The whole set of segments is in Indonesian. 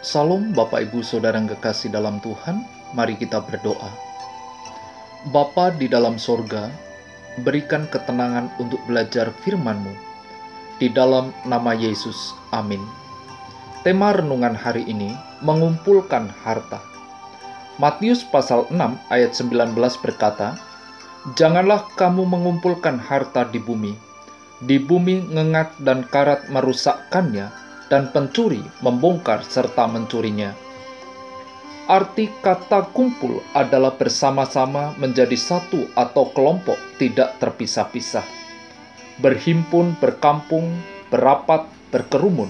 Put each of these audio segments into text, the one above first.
Salam Bapak Ibu Saudara yang kekasih dalam Tuhan, mari kita berdoa. Bapa di dalam sorga, berikan ketenangan untuk belajar firman-Mu. Di dalam nama Yesus, amin. Tema renungan hari ini mengumpulkan harta. Matius pasal 6 ayat 19 berkata, Janganlah kamu mengumpulkan harta di bumi. Di bumi ngengat dan karat merusakkannya, dan pencuri membongkar serta mencurinya. Arti kata kumpul adalah bersama-sama menjadi satu atau kelompok tidak terpisah-pisah. Berhimpun, berkampung, berapat, berkerumun.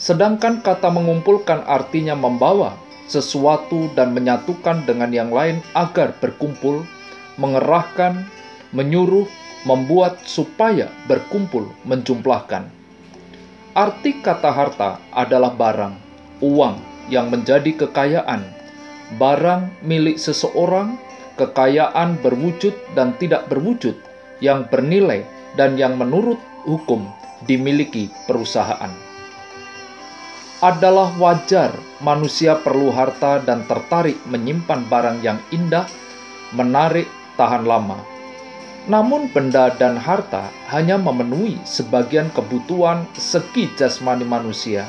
Sedangkan kata mengumpulkan artinya membawa sesuatu dan menyatukan dengan yang lain agar berkumpul, mengerahkan, menyuruh, membuat supaya berkumpul, menjumlahkan. Arti kata harta adalah barang, uang yang menjadi kekayaan, barang milik seseorang, kekayaan berwujud dan tidak berwujud, yang bernilai dan yang menurut hukum dimiliki perusahaan. Adalah wajar manusia perlu harta dan tertarik menyimpan barang yang indah, menarik, tahan lama namun benda dan harta hanya memenuhi sebagian kebutuhan segi jasmani manusia,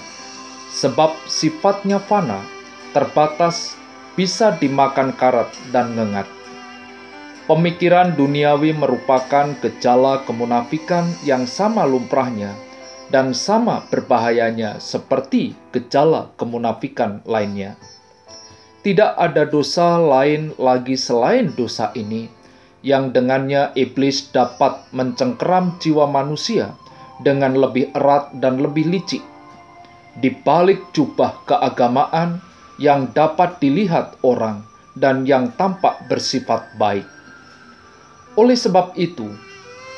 sebab sifatnya fana, terbatas, bisa dimakan karat dan ngengat. Pemikiran duniawi merupakan gejala kemunafikan yang sama lumrahnya dan sama berbahayanya seperti gejala kemunafikan lainnya. Tidak ada dosa lain lagi selain dosa ini yang dengannya iblis dapat mencengkeram jiwa manusia dengan lebih erat dan lebih licik. Di balik jubah keagamaan yang dapat dilihat orang dan yang tampak bersifat baik. Oleh sebab itu,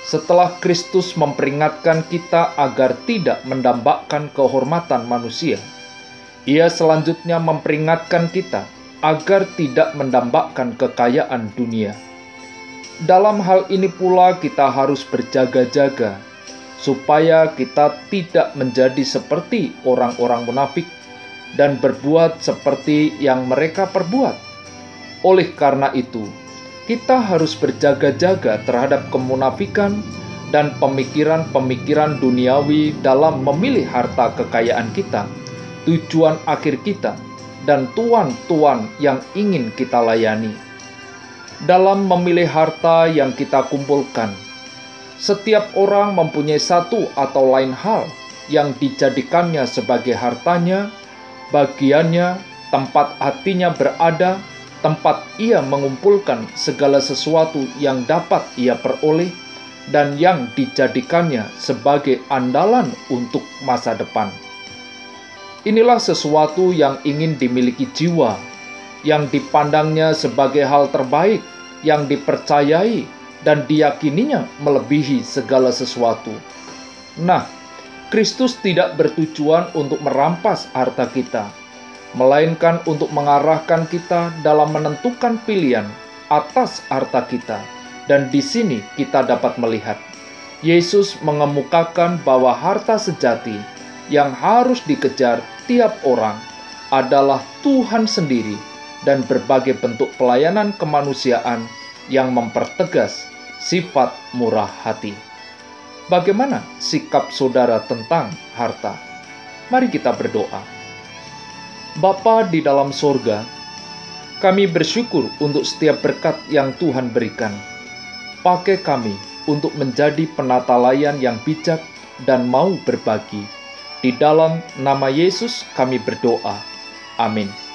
setelah Kristus memperingatkan kita agar tidak mendambakan kehormatan manusia, ia selanjutnya memperingatkan kita agar tidak mendambakan kekayaan dunia dalam hal ini pula kita harus berjaga-jaga supaya kita tidak menjadi seperti orang-orang munafik dan berbuat seperti yang mereka perbuat. Oleh karena itu, kita harus berjaga-jaga terhadap kemunafikan dan pemikiran-pemikiran duniawi dalam memilih harta kekayaan kita, tujuan akhir kita, dan tuan-tuan yang ingin kita layani dalam memilih harta yang kita kumpulkan. Setiap orang mempunyai satu atau lain hal yang dijadikannya sebagai hartanya, bagiannya, tempat hatinya berada, tempat ia mengumpulkan segala sesuatu yang dapat ia peroleh, dan yang dijadikannya sebagai andalan untuk masa depan. Inilah sesuatu yang ingin dimiliki jiwa yang dipandangnya sebagai hal terbaik, yang dipercayai dan diyakininya melebihi segala sesuatu. Nah, Kristus tidak bertujuan untuk merampas harta kita, melainkan untuk mengarahkan kita dalam menentukan pilihan atas harta kita. Dan di sini kita dapat melihat Yesus mengemukakan bahwa harta sejati yang harus dikejar tiap orang adalah Tuhan sendiri dan berbagai bentuk pelayanan kemanusiaan yang mempertegas sifat murah hati. Bagaimana sikap saudara tentang harta? Mari kita berdoa. Bapa di dalam sorga, kami bersyukur untuk setiap berkat yang Tuhan berikan. Pakai kami untuk menjadi penata layan yang bijak dan mau berbagi. Di dalam nama Yesus kami berdoa. Amin.